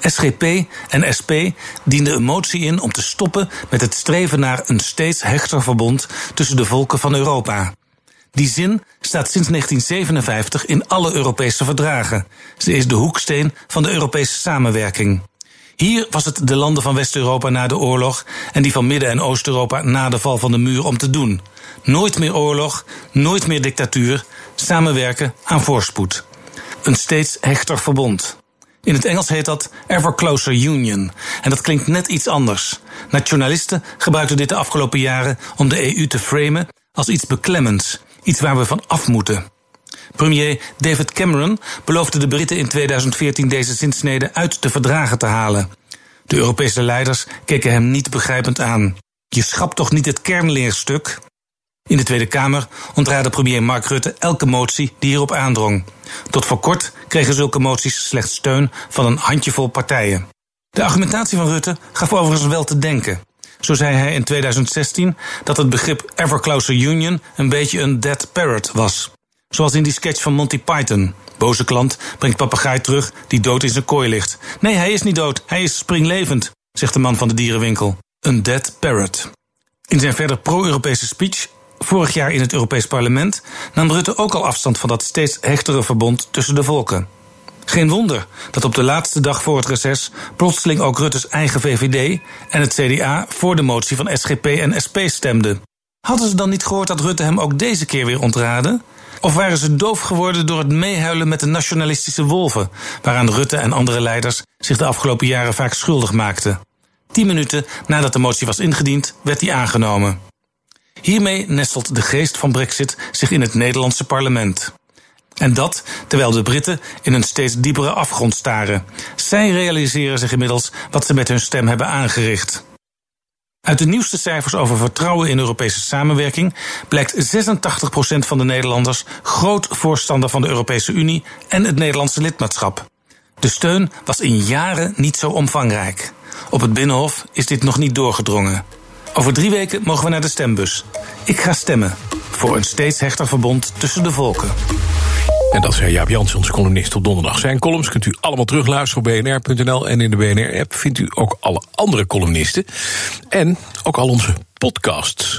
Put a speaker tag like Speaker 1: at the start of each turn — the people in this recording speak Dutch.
Speaker 1: SGP en SP dienden een motie in om te stoppen met het streven naar een steeds hechter verbond tussen de volken van Europa. Die zin staat sinds 1957 in alle Europese verdragen. Ze is de hoeksteen van de Europese samenwerking. Hier was het de landen van West-Europa na de oorlog en die van Midden- en Oost-Europa na de val van de muur om te doen. Nooit meer oorlog, nooit meer dictatuur, samenwerken aan voorspoed. Een steeds hechter verbond. In het Engels heet dat Ever Closer Union. En dat klinkt net iets anders. Nationalisten gebruikten dit de afgelopen jaren om de EU te framen als iets beklemmends, iets waar we van af moeten. Premier David Cameron beloofde de Britten in 2014 deze zinsnede uit de verdragen te halen. De Europese leiders keken hem niet begrijpend aan. Je schapt toch niet het kernleerstuk? In de Tweede Kamer ontraadde premier Mark Rutte elke motie die hierop aandrong. Tot voor kort kregen zulke moties slechts steun van een handjevol partijen. De argumentatie van Rutte gaf overigens wel te denken. Zo zei hij in 2016 dat het begrip Ever Closer Union een beetje een dead parrot was. Zoals in die sketch van Monty Python. Boze klant brengt papegaai terug die dood in zijn kooi ligt. Nee, hij is niet dood, hij is springlevend, zegt de man van de dierenwinkel. Een dead parrot. In zijn verder pro-Europese speech vorig jaar in het Europees Parlement nam Rutte ook al afstand van dat steeds hechtere verbond tussen de volken. Geen wonder dat op de laatste dag voor het reces plotseling ook Rutte's eigen VVD en het CDA voor de motie van SGP en SP stemden. Hadden ze dan niet gehoord dat Rutte hem ook deze keer weer ontraadde? Of waren ze doof geworden door het meehuilen met de nationalistische wolven, waaraan Rutte en andere leiders zich de afgelopen jaren vaak schuldig maakten? Tien minuten nadat de motie was ingediend, werd die aangenomen. Hiermee nestelt de geest van Brexit zich in het Nederlandse parlement. En dat terwijl de Britten in een steeds diepere afgrond staren. Zij realiseren zich inmiddels wat ze met hun stem hebben aangericht. Uit de nieuwste cijfers over vertrouwen in Europese samenwerking blijkt 86% van de Nederlanders groot voorstander van de Europese Unie en het Nederlandse lidmaatschap. De steun was in jaren niet zo omvangrijk. Op het Binnenhof is dit nog niet doorgedrongen. Over drie weken mogen we naar de stembus. Ik ga stemmen voor een steeds hechter verbond tussen de volken.
Speaker 2: En dat zei Jaap Jansen, onze columnist op donderdag. Zijn columns kunt u allemaal terugluisteren op bnr.nl. En in de BNR-app vindt u ook alle andere columnisten. En ook al onze podcasts.